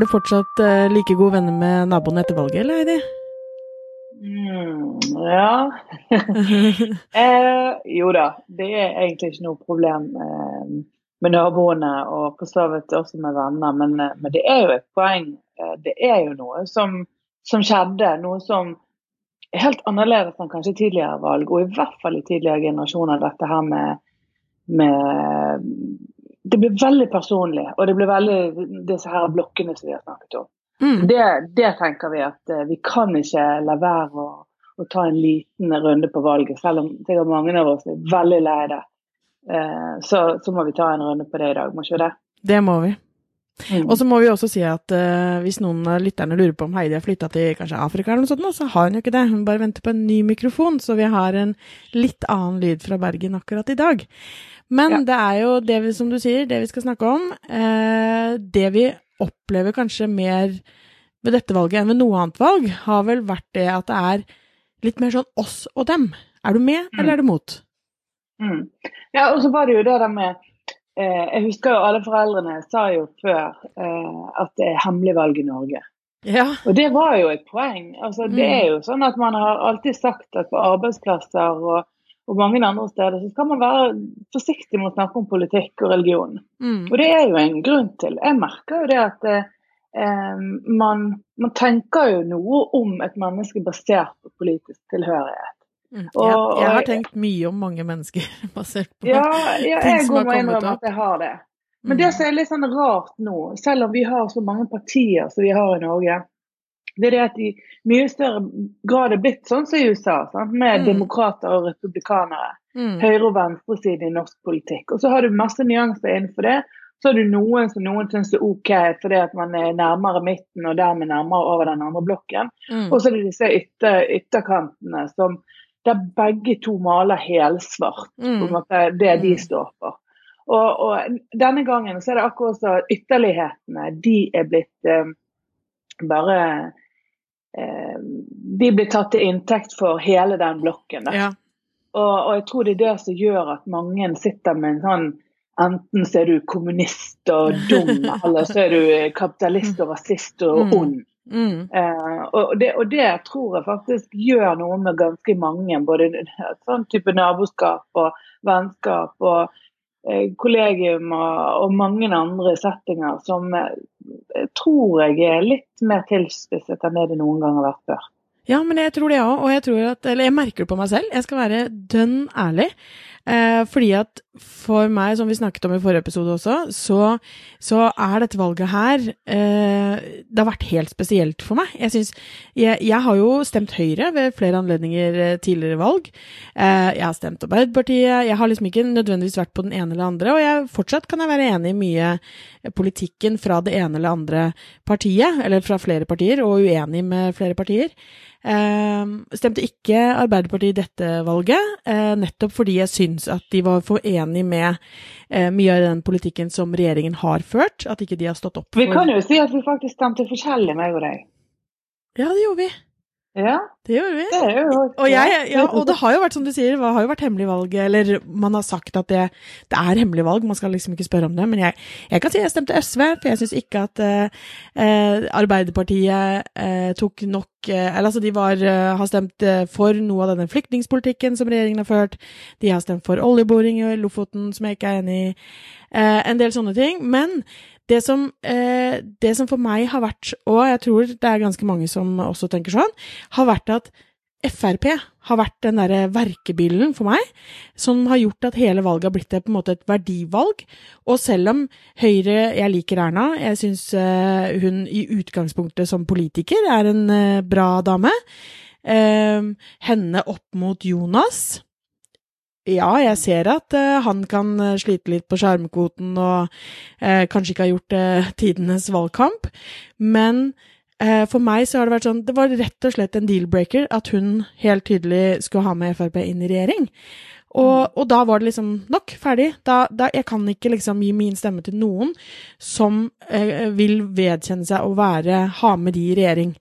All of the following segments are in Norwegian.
Er du fortsatt uh, like gode venner med naboene etter valget, eller Heidi? Mm, ja eh, Jo da, det er egentlig ikke noe problem eh, med naboene, og for så vidt også med venner, men, eh, men, det er jo et poeng. Eh, det er jo noe som, som skjedde, noe som er helt annerledes enn kanskje tidligere valg, og i hvert fall i tidligere generasjoner. Dette her med, med det blir veldig personlig, og det blir veldig disse her blokkene som vi har snakket om. Mm. Det, det, tenker vi at uh, vi kan ikke la være å, å, ta en liten runde på valget, selv om sikkert mange av oss er veldig lei det. Eh, så, så, må vi ta en runde på det i dag, må ikke det? Det må vi. Mm. Og så må vi også si at uh, hvis noen av lytterne lurer på om Heidi har flytta til kanskje Afrika eller noe sånt, så har hun jo ikke det. Hun bare venter på en ny mikrofon, så vi har en litt annen lyd fra Bergen akkurat i dag. Men ja. det er jo det vi, som du sier, det vi skal snakke om. Uh, det vi opplever kanskje mer ved dette valget enn ved noe annet valg, har vel vært det at det er litt mer sånn oss og dem. Er du med, mm. eller er du mot? Mm. Ja, og så var det jo det der med Jeg husker jo alle foreldrene sa jo før eh, at det er hemmelig valg i Norge. Ja. Og det var jo et poeng. Altså, mm. Det er jo sånn at man har alltid sagt at på arbeidsplasser og og mange andre steder, så skal man være forsiktig med å snakke om politikk og religion. Mm. Og det er jo en grunn til. Jeg merker jo det at eh, man, man, tenker jo noe om et menneske basert på politisk tilhørighet. Mm. Og, jeg, jeg, har tenkt mye om mange mennesker basert på ja, ja, ting som har kommet opp. At jeg har det. Men mm. det som er litt sånn rart nå, selv om vi har så mange partier som vi har i Norge, det er det at i mye større grad er blitt sånn som i USA, sant? med mm. demokrater og republikanere. Mm. Høyre- og venstresiden i norsk politikk. Og så har du masse nyanser innenfor det. Så har du noen som noen syns er OK fordi at man er nærmere midten og dermed nærmere over den andre blokken. Mm. Og så er det disse ytter, ytterkantene som der begge to maler helsvart mm. det de mm. står for. Og, og, denne gangen så er det akkurat så ytterlighetene de er blitt eh, bare eh, de blir tatt til inntekt for hele den blokken. Ja. Og, og, jeg tror det er det som gjør at mange sitter med en sånn Enten så er du kommunist og dum, eller så er du kapitalist og rasist og mm. ond. Mm. Eh, og, det, og, det, tror jeg faktisk gjør noe med ganske mange. Både sånn type naboskap og vennskap og Eh, kollegium og, og, mange andre settinger som eh, tror jeg er litt mer tilspisset enn det det noen gang har vært før. Ja, men jeg tror det òg, og jeg tror at Eller jeg merker det på meg selv. Jeg skal være dønn ærlig. Eh, fordi at for meg, som vi snakket om i forrige episode også, så, så er dette valget her eh, Det har vært helt spesielt for meg. Jeg synes, jeg, jeg, har jo stemt Høyre ved flere anledninger eh, tidligere valg. Eh, jeg har stemt Arbeiderpartiet. Jeg har liksom ikke nødvendigvis vært på den ene eller andre, og jeg, fortsatt kan jeg være enig i mye politikken fra det ene eller andre partiet, eller fra flere partier, og uenig med flere partier. Uh, stemte ikke Arbeiderpartiet i dette valget, uh, nettopp fordi jeg syns at de var for enig med eh, mye av den politikken som regjeringen har ført. At ikke de har stått opp for Vi kan jo si at vi faktisk stemte forskjellig, meg og deg. Ja, det gjorde vi. Ja, det gjorde vi. Det jo, og, jeg, ja, og det har jo vært som du sier, det har jo vært hemmelig valg, eller man har sagt at det, det er hemmelig valg, man skal liksom ikke spørre om det. Men jeg, jeg kan si jeg stemte SV, for jeg syns ikke at eh, Arbeiderpartiet eh, tok nok eller altså De var, uh, har stemt for noe av denne flyktningpolitikken som regjeringen har ført. De har stemt for oljeboring i Lofoten, som jeg ikke er enig i. en del sånne ting. Men det som, eh, det som, for meg har vært, og jeg tror det er ganske mange som også tenker sånn, har vært at Frp har vært den derre verkebilen for meg, som har gjort at hele valget har blitt på en måte et verdivalg. Og selv om Høyre Jeg liker Erna, jeg syns eh, hun i utgangspunktet som politiker er en eh, bra dame. Eh, henne opp mot Jonas ja, jeg ser at uh, han kan uh, slite litt på skjermkvoten og uh, kanskje ikke har gjort tidenes valgkamp, men for meg så har det vært sånn Det var rett og slett en deal-breaker at hun helt tydelig skulle ha med Frp inn i regjering. Og, og, da var det liksom nok, ferdig. Da, da, jeg kan ikke liksom gi min stemme til noen som eh, vil vedkjenne seg å være, ha med de i regjering.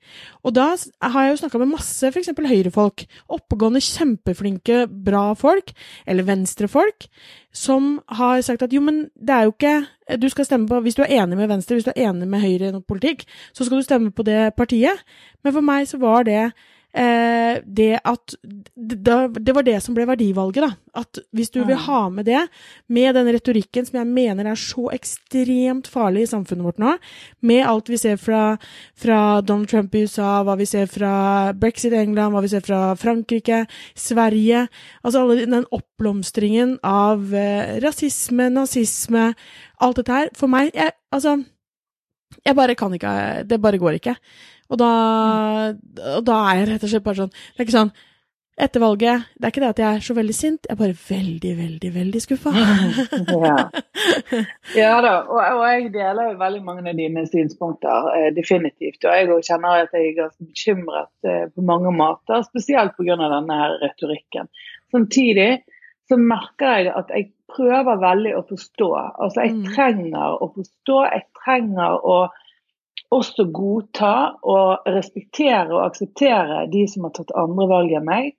Og da har jeg jo snakka med masse f.eks. høyrefolk. Oppegående, kjempeflinke, bra folk, eller venstrefolk, som har sagt at jo, men det er jo ikke Du skal stemme på Hvis du er enig med Venstre, hvis du er enig med Høyre i politikk, så skal du stemme på det partiet. Men for meg så var det eh, det at det, var det som ble verdivalget, da. At hvis du vil ha med det, med den retorikken som jeg mener er så ekstremt farlig i samfunnet vårt nå, med alt vi ser fra, fra Donald Trump i USA, hva vi ser fra brexit i England, hva vi ser fra Frankrike, Sverige Altså alle den oppblomstringen av eh, rasisme, nazisme, alt dette her. For meg jeg, Altså, jeg bare kan ikke Det bare går ikke. Og da, og da er jeg rett og slett bare sånn Det er ikke sånn etter valget Det er ikke det at jeg er så veldig sint, jeg er bare veldig, veldig, veldig skuffa. ja. ja. da, og, og, jeg deler jo veldig mange av dine synspunkter, eh, definitivt. Og jeg kjenner at jeg er ganske bekymret eh, på mange måter, spesielt pga. denne her retorikken. Samtidig så merker jeg at jeg prøver veldig å forstå. Altså, jeg mm. trenger å forstå, jeg trenger å også godta og respektere og akseptere de som har tatt andre valg enn meg.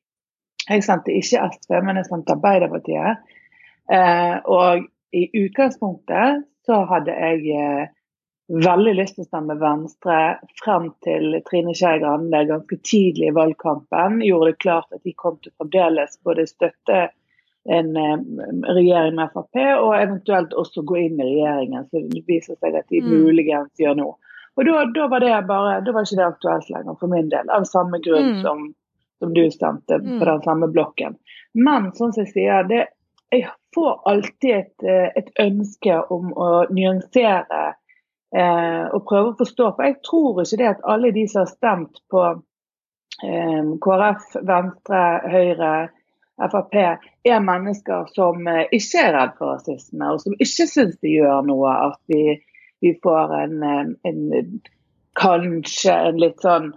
Jeg sendte ikke SV, men jeg sendte Arbeiderpartiet. Eh, og i utgangspunktet så hadde jeg eh, veldig lyst til å stemme Venstre frem til Trine Skei Grande ganske tidlig i valgkampen gjorde det klart at de kom til fremdeles både støtte en eh, regjering med Frp, og eventuelt også gå inn i regjeringen. Så det viser seg at de mm. muligens gjør nå. Og da, da, var det bare, da var ikke det aktuelt lenger for min del, av samme grunn mm. som, som, du stemte mm. på den samme blokken. Men sånn som jeg sier, det, jeg får alltid et, eh, et, ønske om å nyansere eh, og prøve å forstå. For jeg tror ikke det at alle de som har stemt på eh, KrF, Venstre, Høyre, Frp, er mennesker som eh, ikke er redd for rasisme, og som ikke syns det gjør noe at vi vi får en, en, kanskje en litt sånn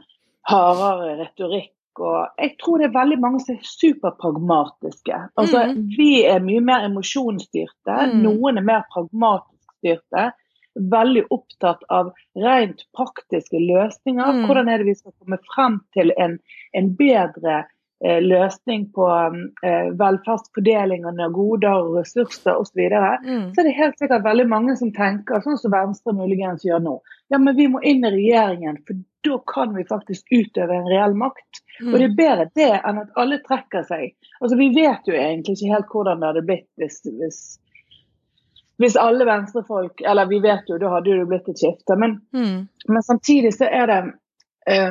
hardere retorikk. Og jeg tror det er veldig mange som er superpragmatiske. Altså, mm. Vi er mye mer emosjonsstyrte. Mm. Noen er mer pragmatisk styrte. Veldig opptatt av rent praktiske løsninger. Mm. Hvordan er det vi skal komme frem til en, en bedre Eh, løsning på eh, velferdsfordelingen av goder og ressurser osv., så, videre, mm. så er det helt sikkert veldig mange som tenker sånn som Venstre muligens gjør nå. Ja, men vi må inn i regjeringen, for da kan vi faktisk utøve en reell makt. Mm. Og det er bedre det enn at alle trekker seg. Altså, Vi vet jo egentlig ikke helt hvordan det hadde blitt hvis, hvis, hvis alle venstrefolk Eller vi vet jo, da hadde det blitt et skifte. Men, mm. men samtidig så er det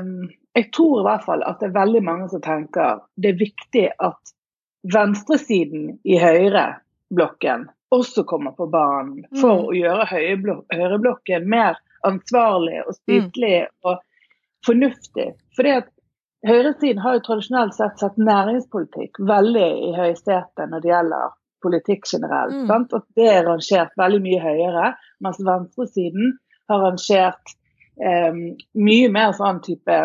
um, jeg tror i hvert fall at det er veldig mange som tenker det er viktig at venstresiden i høyreblokken også kommer på banen for mm. å gjøre høyreblokken mer ansvarlig og spytelig mm. og fornuftig. Fordi at Høyresiden har jo tradisjonelt sett sett næringspolitikk veldig i høysetet når det gjelder politikk generelt. Mm. Og det er rangert veldig mye høyere, mens venstresiden har rangert eh, mye mer sånn type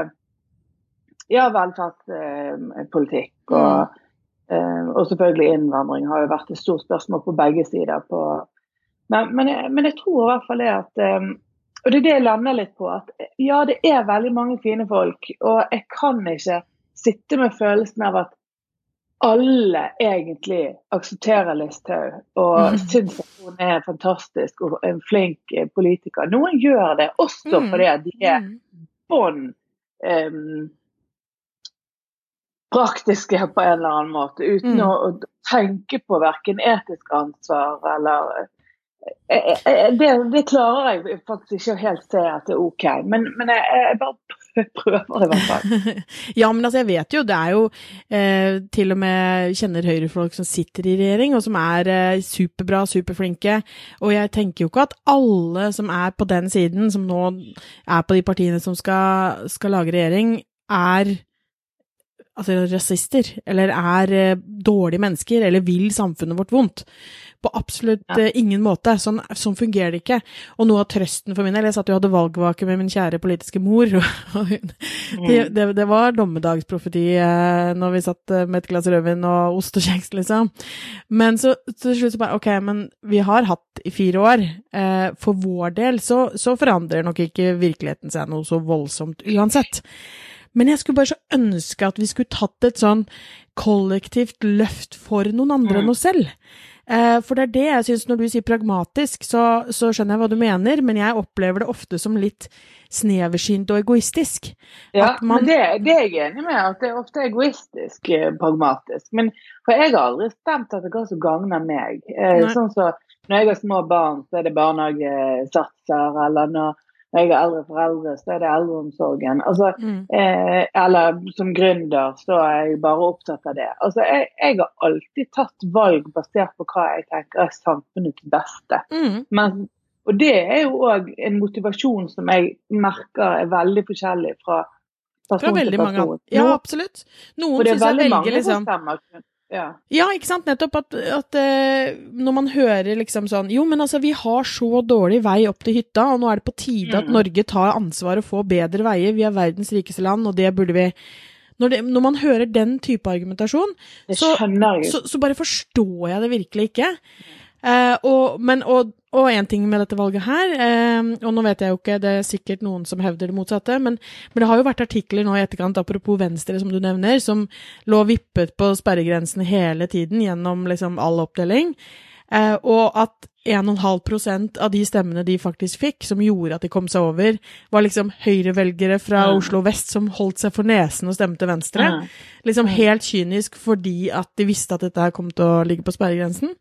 ja, velferdspolitikk. Og, mm. og, selvfølgelig innvandring har jo vært et stort spørsmål på begge sider. På, men, men, jeg, men, jeg, tror i hvert fall det at eh, Og det er det jeg lander litt på. At ja, det er veldig mange fine folk. Og jeg kan ikke sitte med følelsen av at alle egentlig aksepterer Listhaug og mm. syns at hun er fantastisk og en flink politiker. Noen gjør det også mm. fordi de er bånd bånn um, praktiske på en eller annen måte, uten mm. å, tenke på verken etisk ansvar eller eh, eh, eh, det, det, klarer jeg faktisk ikke helt se at det er OK, men, men jeg, jeg, bare prøver i hvert fall. ja, men altså jeg vet jo, det er jo eh, til og med kjenner høyrefolk som sitter i regjering, og som er eh, superbra, superflinke. Og jeg tenker jo ikke at alle som er på den siden, som nå er på de partiene som skal, skal lage regjering, er altså, rasister, eller er eh, dårlige mennesker, eller vil samfunnet vårt vondt. På absolutt ja. uh, ingen måte. Sånn, sånn, fungerer det ikke. Og noe av trøsten for min del Jeg satt jo hadde valgvake med min kjære politiske mor. Og hun, mm. det, det, det, var dommedagsprofeti uh, når vi satt med et glass rødvin og ost og kjeks, liksom. Men så til slutt så bare OK, men vi har hatt i fire år. for vår del så, så forandrer nok ikke virkeligheten seg noe så voldsomt uansett. Men jeg skulle bare så ønske at vi skulle tatt et sånn kollektivt løft for noen andre enn mm. oss selv. Eh, for det er det jeg syns når du sier pragmatisk, så, så, skjønner jeg hva du mener, men jeg opplever det ofte som litt sneversynt og egoistisk. Ja, man... men det, det, er jeg enig med, at det er ofte egoistisk eh, pragmatisk. Men for jeg har aldri stemt det hva som gagner meg. Eh, sånn så når jeg har små barn, så er det barnehagesatser, eller når jeg er eldre foreldre, så er det eldreomsorgen. Altså, mm. eh, eller som gründer, så er jeg bare opptatt av det. Altså, jeg, jeg, har alltid tatt valg basert på hva jeg tenker er samfunnets beste. Mm. Men, og det er jo òg en motivasjon som jeg merker er veldig forskjellig fra person til person. Ja, absolutt. Noen syns jeg velger liksom ja. ja. ikke sant. Nettopp at, at uh, når man hører liksom sånn Jo, men altså, vi har så dårlig vei opp til hytta, og nå er det på tide mm. at Norge tar ansvar og får bedre veier. Vi er verdens rikeste land, og det burde vi når, det, når man hører den type argumentasjon, så, så, så, bare forstår jeg det virkelig ikke. Uh, og, men, og, og en ting med dette valget her, eh, og nå vet jeg jo ikke, det er sikkert noen som hevder det motsatte, men, men, det har jo vært artikler nå i etterkant, apropos Venstre, som du nevner, som lå vippet på sperregrensen hele tiden gjennom liksom all oppdeling. Eh, og at 1,5% av de stemmene de faktisk fikk, som gjorde at de kom seg over, var liksom høyrevelgere fra mm. Oslo vest som holdt seg for nesen og stemte Venstre. Mm. Liksom helt kynisk fordi at de visste at dette her kom til å ligge på sperregrensen.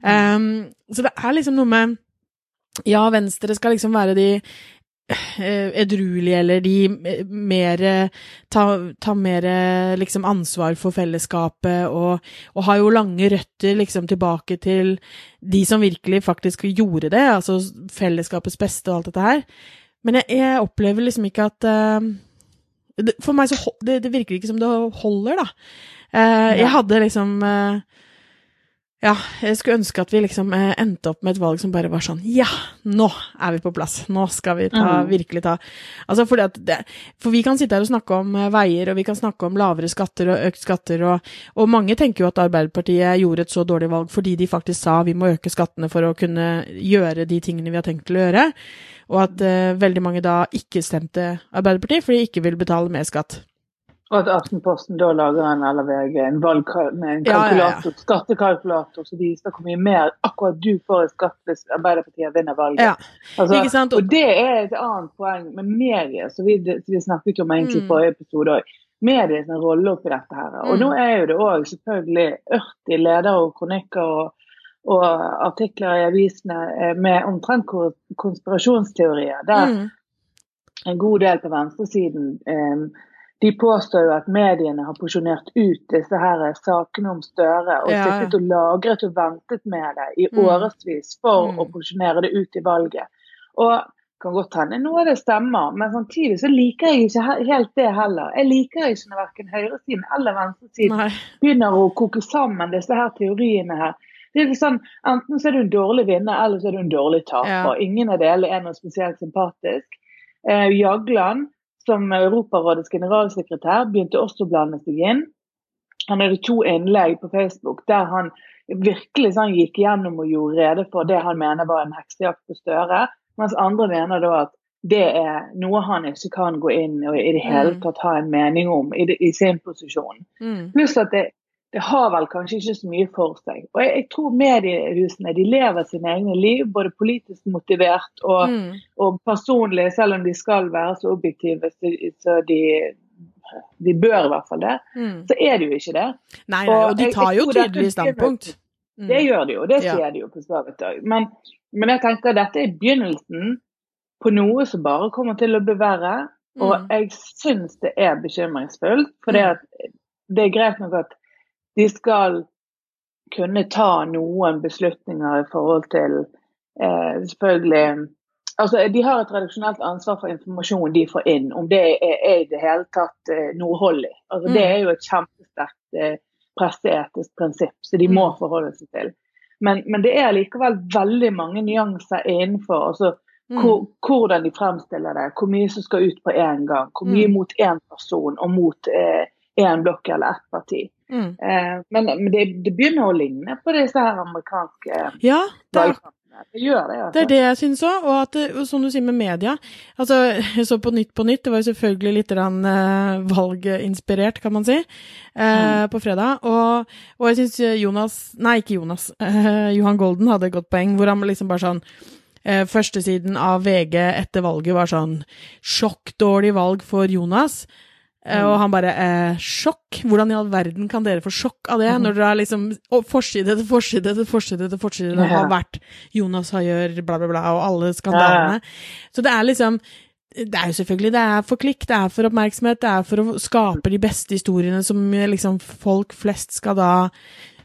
Um, så det er liksom noe med Ja, Venstre skal liksom være de uh, edruelige, eller de eh, mer Ta, ta mer liksom ansvar for fellesskapet, og, og har jo lange røtter liksom tilbake til de som virkelig faktisk gjorde det, altså fellesskapets beste og alt dette her. Men jeg, jeg opplever liksom ikke at uh, det, For meg så det, det virker ikke som det holder, da. Uh, jeg hadde liksom uh, ja, jeg skulle ønske at vi liksom eh, endte opp med et valg som bare var sånn Ja, nå er vi på plass! Nå skal vi ta, mm. virkelig ta Altså fordi at det, For vi kan sitte her og snakke om eh, veier, og vi kan snakke om lavere skatter og økt skatter, og, og, mange tenker jo at Arbeiderpartiet gjorde et så dårlig valg fordi de faktisk sa vi må øke skattene for å kunne gjøre de tingene vi har tenkt til å gjøre, og at uh, veldig mange da ikke stemte Arbeiderpartiet fordi de ikke vil betale mer skatt. Og at Aftenposten da lager en eller VG en valg med en kalkulator, ja, ja, skattekalkulator som viser hvor mye mer akkurat du får i skatt hvis Arbeiderpartiet vinner valget. Altså, og det er et annet poeng med medier, som vi, vi, snakket om egentlig i mm. forrige episode òg. Medier sin rolle oppi dette her. Og mm. nå er jo det òg selvfølgelig 80 ledere og kronikker og, og, artikler i avisene eh, med omtrent konspirasjonsteorier, der mm. en god del på venstresiden eh, de påstår jo at mediene har porsjonert ut disse her sakene om Støre og ja. sittet og lagret og ventet med det i mm. årevis for mm. å porsjonere det ut i valget. Og kan godt hende noe av det stemmer, men samtidig så liker jeg ikke helt det heller. Jeg liker ikke når verken høyresiden eller venstresiden Nei. begynner å koke sammen disse her teoriene her. Det er sånn, Enten så er du en dårlig vinner, eller så er du en dårlig taper. Ja. Ingen av delene er noe spesielt sympatisk. Eh, Jagland som Europarådets generalsekretær begynte også å blande seg inn. Han hadde to innlegg på Facebook der han virkelig sånn, gikk gjennom og gjorde rede for det han mener var en heksejakt på Støre, mens andre mener da at det er noe han ikke kan gå inn og i det hele mm. tatt ha en mening om i, det, i sin posisjon. Mm. Pluss at det, det, har vel kanskje ikke så mye for seg. Og jeg, jeg, tror mediehusene de lever sine egne liv, både politisk motivert og, mm. og personlig, selv om de skal være så objektive så de de bør i hvert fall det, mm. så er det jo ikke det. Nei, nei og de tar jo tydelig standpunkt. Mm. Det gjør de jo, det ja. de jo på så vidt òg. Men, men, jeg tenker at dette er begynnelsen på noe som bare kommer til å bli verre. Og mm. jeg syns det er bekymringsfullt. For mm. det er greit nok at de skal kunne ta noen beslutninger i forhold til eh, selvfølgelig Altså, De har et tradisjonelt ansvar for informasjonen de får inn, om det er, er i det hele tatt eh, noe hold i. Altså, mm. Det er jo et kjempesterkt eh, presseetisk prinsipp, så de må mm. forholde seg til. Men, men, det er likevel veldig mange nyanser innenfor. altså mm. hvor, hvordan de fremstiller det, hvor mye som skal ut på én gang. Hvor mye mm. mot én person og mot én eh, blokk eller ett parti. Mm. Eh, men, men det, det, begynner å ligne på disse her amerikanske ja, det er, det gjør det. Altså. Det er det jeg syns òg. Og at, som du sier med media altså, Jeg så på Nytt på Nytt, det var jo selvfølgelig litt rann, eh, valginspirert, kan man si, eh, mm. på fredag. Og, og jeg syns Jonas Nei, ikke Jonas. Eh, Johan Golden hadde et godt poeng, hvor han liksom bare sånn uh, Førstesiden av VG etter valget var sånn Sjokkdårlig valg for Jonas. Mm. Og han bare eh, Sjokk? Hvordan i all verden kan dere få sjokk av det, mm. når dere har liksom forside til forside til forside til forside det har vært Jonas Hayør, bla, bla, bla, og alle skandalene. Ja. Så det er liksom det er jo selvfølgelig det er for klikk, det er for oppmerksomhet, det er for å skape de beste historiene som liksom folk flest skal da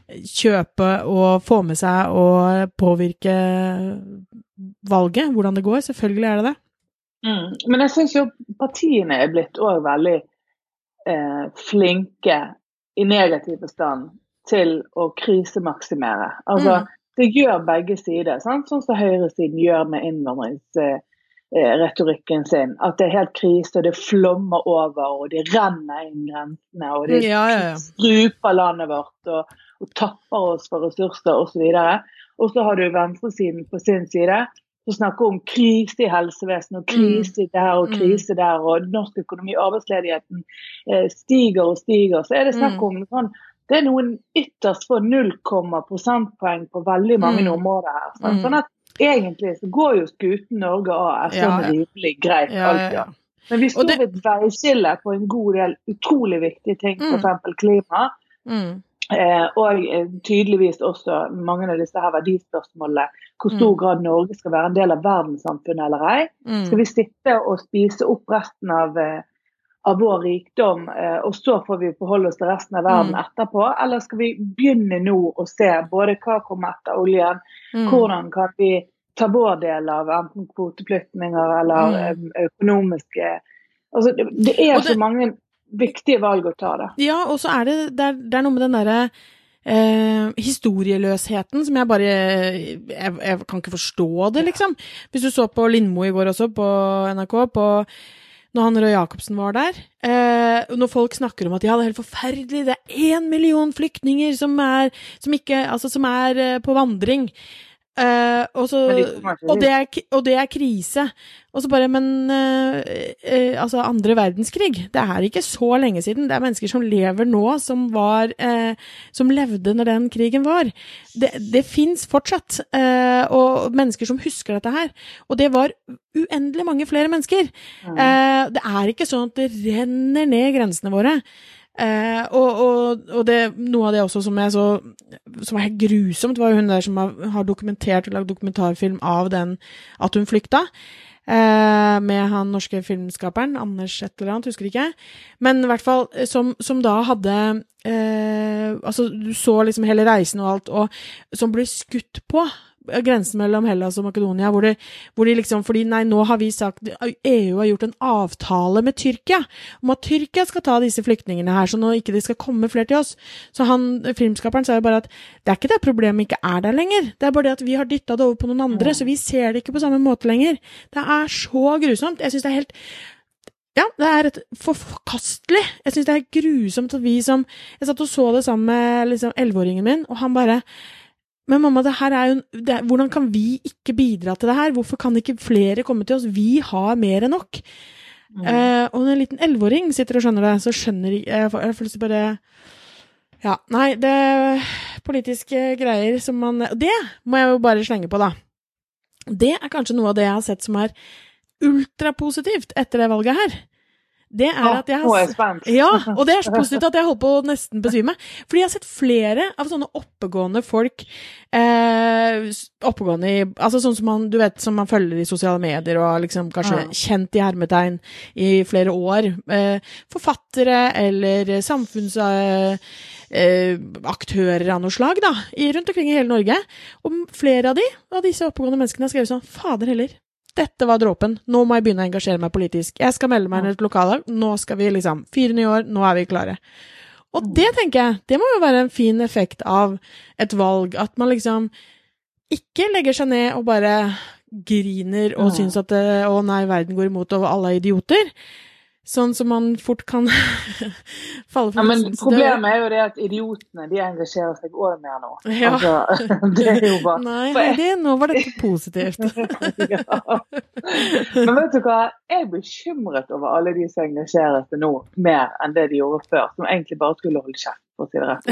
kjøpe og få med seg og påvirke valget, hvordan det går. Selvfølgelig er det det. Mm. Men jeg syns jo partiene er blitt òg veldig eh, flinke i negativ forstand til å krisemaksimere. Altså, mm. Det gjør begge sider, sant? sånn som høyresiden gjør med innvandringsretorikken eh, sin. At det er helt krise, og det flommer over, og de renner inn grensene. Og de ja, ja, ja. struper landet vårt og, og tapper oss for ressurser osv. Og så har du venstresiden på sin side som snakker om krise i helsevesenet, og krise mm. der og mm. krise der, og norsk økonomi, arbeidsledigheten eh, stiger og stiger. Så er det snakk mm. om sånn Det er noen ytterst få 0, prosentpoeng på veldig mange mm. områder her. Sånn, sånn at egentlig så går jo skuten Norge AS sånn ja, rimelig greit ja, alltid. Ja, Men vi står ved et veiskille på en god del utrolig viktige ting, f.eks. klima. Mm. Eh, og eh, tydeligvis også mange av disse her verdispørsmålene. Hvor stor mm. grad Norge skal være en del av verdenssamfunnet eller ei. Mm. Skal vi sitte og spise opp resten av, eh, av vår rikdom, og så får vi forholde oss til resten av verden mm. etterpå? Eller skal vi begynne nå å se både hva kommer etter oljen, hvordan kan vi ta vår del av enten kvoteflyktninger eller økonomiske Altså, det, det er så mange viktige valg å ta, da. Ja, og så er det, det, er, det er noe med den derre eh, historieløsheten som jeg bare jeg, jeg, kan ikke forstå det, liksom. Hvis du så på Lindmo i går også, på NRK, på når han Røe Jacobsen var der. Eh, når folk snakker om at ja, det er helt forferdelig, det er én million flyktninger som er, som ikke, altså, som er eh, på vandring. Uh, og, så, og, det er, og, det er, krise. Og så bare Men uh, uh, altså, andre verdenskrig, det er ikke så lenge siden. Det er mennesker som lever nå, som var Som levde når den krigen var. Det, det fins fortsatt. og mennesker som husker dette her. Og det var uendelig mange flere mennesker. Mm. det er ikke sånn at det renner ned grensene våre. Eh, og, og, og det, noe av det også som, så, som var helt grusomt, var hun der som har, har dokumentert og lagd dokumentarfilm av den at hun flykta. Eh, med han norske filmskaperen, Anders et eller annet, husker ikke. Men i hvert fall som, som da hadde eh, Altså, du så liksom hele reisen og alt, og som ble skutt på grensen mellom Hellas og Makedonia, hvor de, hvor de, liksom Fordi nei, nå har vi sagt EU har gjort en avtale med Tyrkia om at Tyrkia skal ta disse flyktningene her, så nå ikke det skal komme flere til oss. Så han, filmskaperen sa jo bare at det er ikke det problemet ikke er der lenger, det er bare det at vi har dytta det over på noen andre, så vi ser det ikke på samme måte lenger. Det er så grusomt. Jeg syns det er helt ja, det er et forkastelig. Jeg syns det er grusomt at vi som Jeg satt og så det sammen med liksom elleve-åringen min, og han bare men mamma, det her er jo, det, hvordan kan vi ikke bidra til det her? Hvorfor kan ikke flere komme til oss? Vi har mer enn nok. Mm. Uh, og når en liten elleveåring sitter og skjønner det, så skjønner jeg Jeg plutselig bare Ja, nei, det er politiske greier som man Det må jeg jo bare slenge på, da. Det er kanskje noe av det jeg har sett som er ultrapositivt etter det valget her det er at jeg har Ja, og det er så positivt at jeg holdt på å nesten besvime. Fordi jeg har sett flere av sånne oppegående folk eh, Oppegående i Altså sånn som man, du vet, som man følger i sosiale medier og liksom kanskje ja. kjent i hermetegn i flere år. Eh, forfattere eller samfunnsaktører eh, av noe slag, da, rundt omkring i hele Norge. Og flere av de, av disse oppegående menneskene har skrevet sånn Fader heller, dette var dråpen, nå må jeg begynne å engasjere meg politisk. Jeg skal melde meg inn i et lokallag, nå skal vi liksom Fire nye år, nå er vi klare. Og det tenker jeg, det må jo være en fin effekt av et valg, at man liksom ikke legger seg ned og bare griner og syns at å nei, verden går imot og alle er idioter. Sånn som man fort kan falle for. Ja, men problemet er jo det at idiotene de engasjerer seg òg mer nå. Ja. Altså, det er jo bare Nei, Heidi, nå var dette positivt. ja. Men vet du hva, jeg er bekymret over alle de som engasjerer seg nå mer enn det de gjorde før, som egentlig bare skulle holde kjeft, for å si det rett.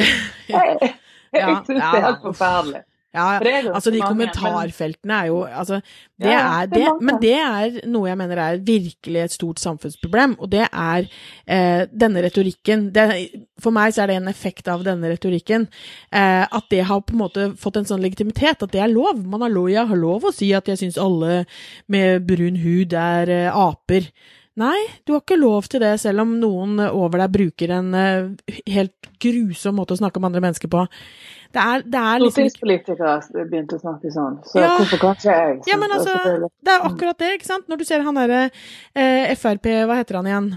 Jeg, jeg, jeg syns det er helt forferdelig. Ja, altså de kommentarfeltene er jo altså, det er, det, Men det er noe jeg mener er virkelig et stort samfunnsproblem, og det er eh, denne retorikken. Det, for meg så er det en effekt av denne retorikken. Eh, at det har på en måte fått en sånn legitimitet, at det er lov. Man har lov, jeg har lov å si at jeg syns alle med brun hud er eh, aper. Nei, du har ikke lov til det, selv om noen over deg bruker en uh, helt grusom måte å snakke om andre mennesker på. Det er, det er liksom Stortingspolitikere begynte å snakke sånn, så ja. hvorfor kan ikke jeg? Ja, men altså, det er akkurat det, ikke sant. Når du ser han derre eh, Frp, hva heter han igjen?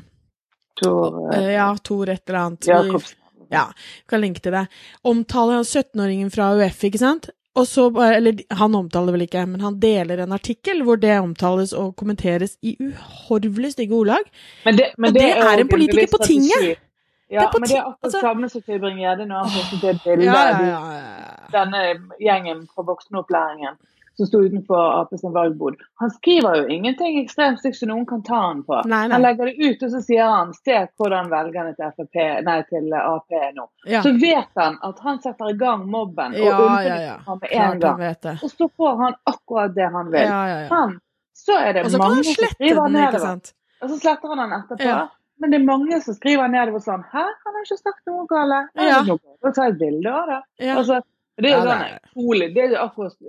Tor eh, Ja, Tor et eller annet. Jakobsen. Ja, kan linke til det. Omtaler han 17-åringen fra UF, ikke sant? Og så, eller han omtaler vel ikke, men han deler en artikkel hvor det omtales og kommenteres i uhorvelig stygge ordlag. Men det, men og det, det er, er en politiker på tinget! Ja, det men det er akkurat altså, samme som Tybring-Gjedde når han det bildet ja, ja, ja, denne gjengen fra voksenopplæringen som sto utenfor Ap sin valgbod. Han skriver jo ingenting ekstremt stygt som noen kan ta han på. Nei, nei. Han legger det ut, og så sier han se hvordan velgerne til, FAP, nei, til Ap er nå. Så vet han at han setter i gang mobben og ja, ja, ja. med en gang. Og så får han akkurat det han vil. Han, så er det mange som skriver nedover. Og så sletter han den etterpå. Men det er mange som skriver nedover sånn Hæ, han har ikke sagt noe galt. Ja. Da tar jeg et bilde av det. Ja. Altså, det er jo sånn utrolig Det er akkurat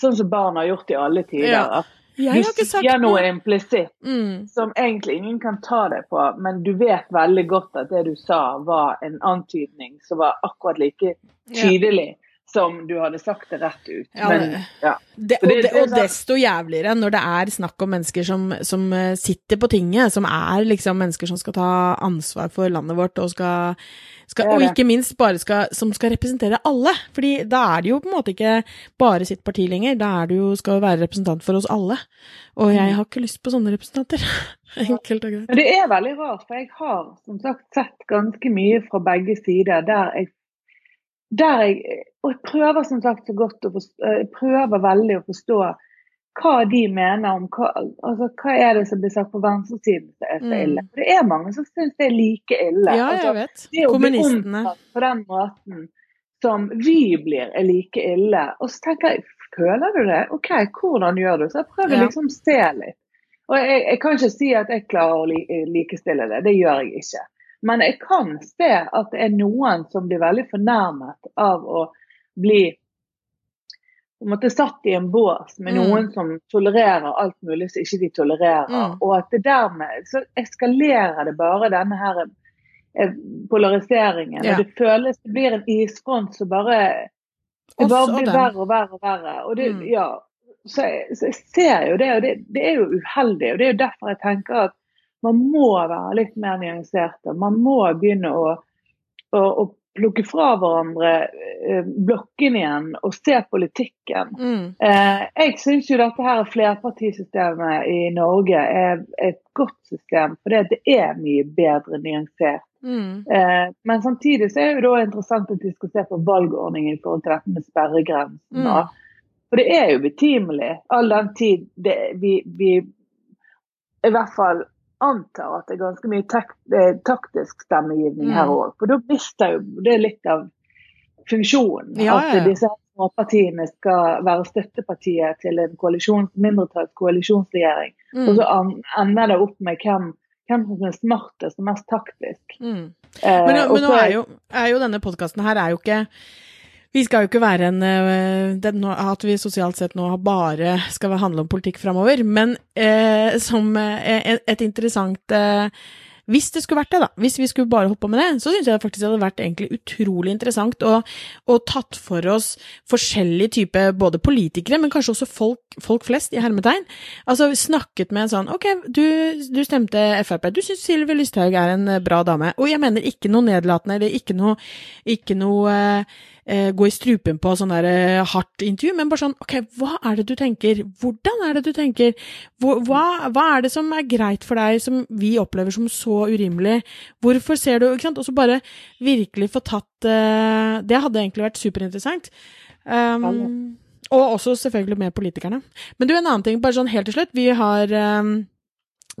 sånn som barn har gjort i alle tider. Ja. Jeg du sier noe implisitt mm. som egentlig ingen kan ta deg på, men du vet veldig godt at det du sa var en antydning som var akkurat like tydelig som du hadde sagt det rett ut. Ja, Men, ja. Det, og, det, og, desto jævligere når det er snakk om mennesker som, som, eh, sitter på tinget, som er liksom mennesker som skal ta ansvar for landet vårt, og, skal, skal, og ikke minst bare skal, som skal representere alle. Fordi da er det jo på en måte ikke bare sitt parti lenger, da er det jo, skal jo være representant for oss alle. Og jeg mm. har ikke lyst på sånne representanter. Enkelt og greit. Men det er veldig rart, for jeg har som sagt sett ganske mye fra begge sider der jeg der jeg, og jeg prøver som sagt så godt å forstå, jeg prøver veldig å forstå hva de mener om hva, altså, hva er det som blir sagt på venstresiden som er så mm. ille. For det er mange som syns det er like ille. Ja, jeg altså, vet. Det å bli omtalt på den måten som vi blir, er like ille. Og så tenker jeg, føler du det? OK, hvordan gjør du? Så jeg prøver ja. liksom å se litt. Og jeg, jeg, kan ikke si at jeg klarer å likestille det, det gjør jeg ikke. Men jeg kan se at det er noen som blir veldig fornærmet av å bli måte satt i en bås med mm. noen mm. som tolererer alt mulig som ikke de tolererer. Mm. Og at det dermed så eskalerer det bare denne her eh, polariseringen. Ja. Og det føles Det blir en isfront som bare det bare blir verre og verre og verre. Og det, mm. ja, så jeg, så jeg, ser jo det, og det, det, er jo uheldig. og Det er jo derfor jeg tenker at man må være litt mer nyanserte. Man må begynne å, å, å plukke fra hverandre blokken blokkene igjen og se politikken. Mm. Eh, jeg syns jo dette her flerpartisystemet i Norge er et godt system, fordi det er mye bedre nyansert. Mm. Eh, men samtidig så er det jo interessant at vi skal se på valgordningen i forhold til dette med sperregrensen. Mm. For det er jo betimelig, all den tid det, vi, vi i hvert fall antar at det er ganske mye tak eh, taktisk stemmegivning mm. her òg. For da mister jo det litt av funksjonen. Ja, at ja. disse småpartiene skal være støttepartiet til en koalisjon, mindretallskoalisjonsregjering. Mm. Og så ender det opp med hvem, hvem som er smartest og mest taktisk. Mm. Eh, men, men nå er jo, er jo denne podkasten her er jo ikke vi skal jo ikke være en eh, den, At vi sosialt sett nå bare skal handle om politikk framover. Men eh, som eh, et interessant eh, hvis det skulle vært det, da, hvis vi skulle bare holdt på med det, så syns jeg faktisk det hadde vært egentlig utrolig interessant å, å tatt for oss forskjellige typer både politikere, men kanskje også folk, folk, flest, i hermetegn. Altså snakket med en sånn Ok, du, du stemte Frp, du syns Sylvi Lysthaug er en bra dame. Og jeg mener ikke noe nedlatende eller ikke noe, ikke noe eh, eh, gå i strupen på sånn der eh, hardt intervju, men bare sånn ok, hva er det du tenker, hvordan er det du tenker, hva, hva, er det som er greit for deg som vi opplever som så urimelig, hvorfor ser du, ikke sant, og så bare virkelig få tatt eh, Det hadde egentlig vært superinteressant. Um, og også selvfølgelig med politikerne. Men du, en annen ting, bare sånn helt til slutt. Vi har um,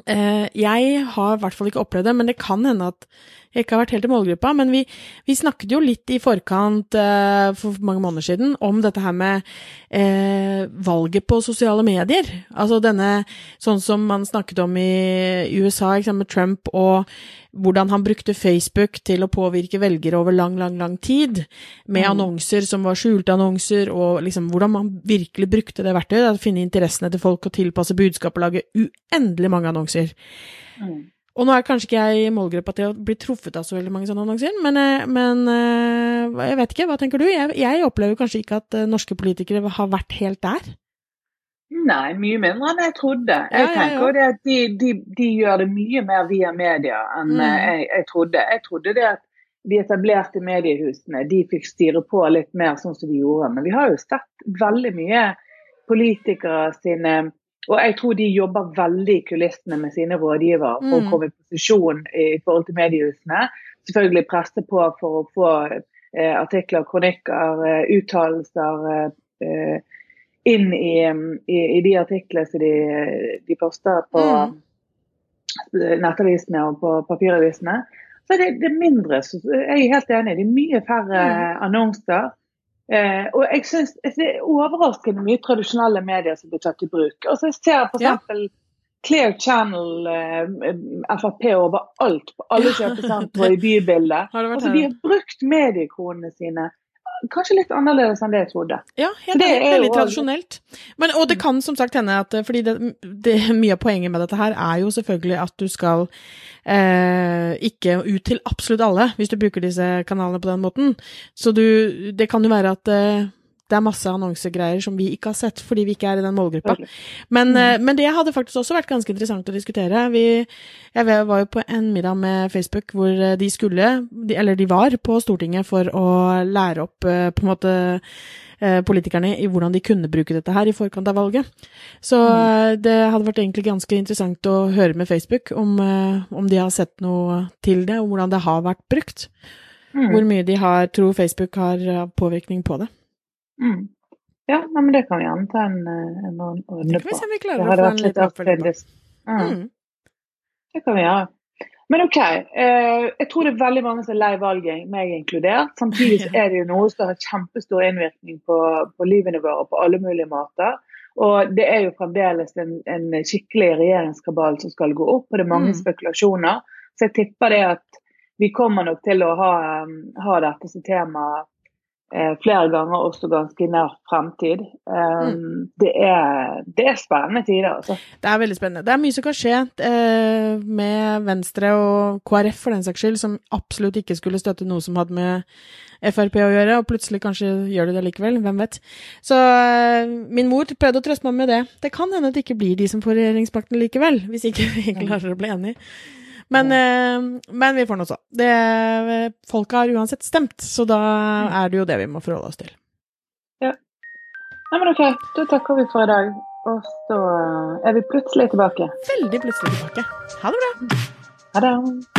uh, Jeg har i hvert fall ikke opplevd det, men det kan hende at jeg ikke har vært helt i målgruppa, men vi, vi snakket jo litt i forkant uh, for mange måneder siden om dette her med uh, valget på sosiale medier. Altså denne sånn som man snakket om i USA, med Trump, og hvordan han brukte Facebook til å påvirke velgere over lang, lang, lang tid, med mm. annonser som var skjulte annonser, og liksom hvordan man virkelig brukte det verktøyet, å finne interessene til folk og tilpasse budskap og lage uendelig mange annonser. Mm. Og nå er kanskje ikke jeg i målgruppa til å bli truffet av så veldig mange sånne annonser, men, eh, men eh, jeg vet ikke, hva tenker du? Jeg, jeg, opplever kanskje ikke at eh, norske politikere har vært helt der. Nei, mye mindre enn jeg trodde. Jeg ja, tenker ja, ja. at de, de, de, gjør det mye mer via media enn mm. jeg, jeg, trodde. Jeg trodde det at de etablerte mediehusene de fikk styre på litt mer sånn som de gjorde. Men vi har jo sett veldig mye politikere sine og jeg tror de jobber veldig i kulissene med sine rådgivere for mm. å komme i posisjon i forhold til mediehusene. Selvfølgelig presse på for å få eh, artikler, kronikker, eh, uttalelser eh, inn i, i, i, de artiklene som de, de poster på mm. nettavisene og på papiravisene. Så det, det er mindre, jeg er helt enig, det er mye færre mm. annonser. Eh, og jeg synes Det er overraskende mye tradisjonelle medier som blir tatt i bruk. Og så ser jeg f.eks. Ja. Clear Channel, eh, Frp overalt, på alle kjøpesentre i bybildet. Altså, de har brukt mediekronene sine kanskje litt annerledes enn det jeg trodde. Ja, helt det er veldig tradisjonelt. Men, og det kan som sagt hende at fordi det, det, mye av poenget med dette her er jo selvfølgelig at du skal eh, ikke ut til absolutt alle hvis du bruker disse kanalene på den måten. Så du Det kan jo være at eh, det er masse annonsegreier som vi ikke har sett, fordi vi ikke er i den målgruppa. Men, mm. men, det hadde faktisk også vært ganske interessant å diskutere. Vi, jeg var jo på en middag med Facebook hvor eh, de skulle, eller de var på Stortinget for å lære opp eh, på en måte politikerne i hvordan de kunne bruke dette her i forkant av valget. Så mm. det hadde vært egentlig ganske interessant å høre med Facebook om, om de har sett noe til det, og hvordan det har vært brukt. Mm. Hvor mye de har, tror Facebook har påvirkning på det. Mm. Ja, nei, men det kan vi gjerne ta en, eh, en runde på. Det kan vi se om vi klarer å få en liten oppfølging. Mm. mm. Det kan vi gjøre. Men OK. Eh, jeg tror det er veldig mange som er lei valget, meg inkludert. Samtidig er det jo noe som har kjempestor innvirkning på, på livene våre på alle mulige måter. Og det er jo fremdeles en, en skikkelig regjeringskabal som skal gå opp, og det er mange mm. spekulasjoner. Så jeg tipper det at vi kommer nok til å ha, ha dette som tema Eh, flere ganger også ganske nær fremtid. Um, mm. det, er, det, er, spennende tider, altså. Det er veldig spennende. Det er mye som kan skje eh, med Venstre og KrF for den saks skyld, som absolutt ikke skulle støtte noe som hadde med Frp å gjøre, og plutselig kanskje gjør de det likevel. Hvem vet. Så eh, min mor prøvde å trøste meg med det. Det kan hende at det ikke blir de som får regjeringsmakten likevel, hvis ikke vi klarer å bli enige. Men, mm. men vi får nå så. Folket har uansett stemt, så da mm. er det jo det vi må forholde oss til. Ja. Nei, men OK, da takker vi for i dag. Og så er vi plutselig tilbake. Veldig plutselig tilbake. Ha det bra. Ha det.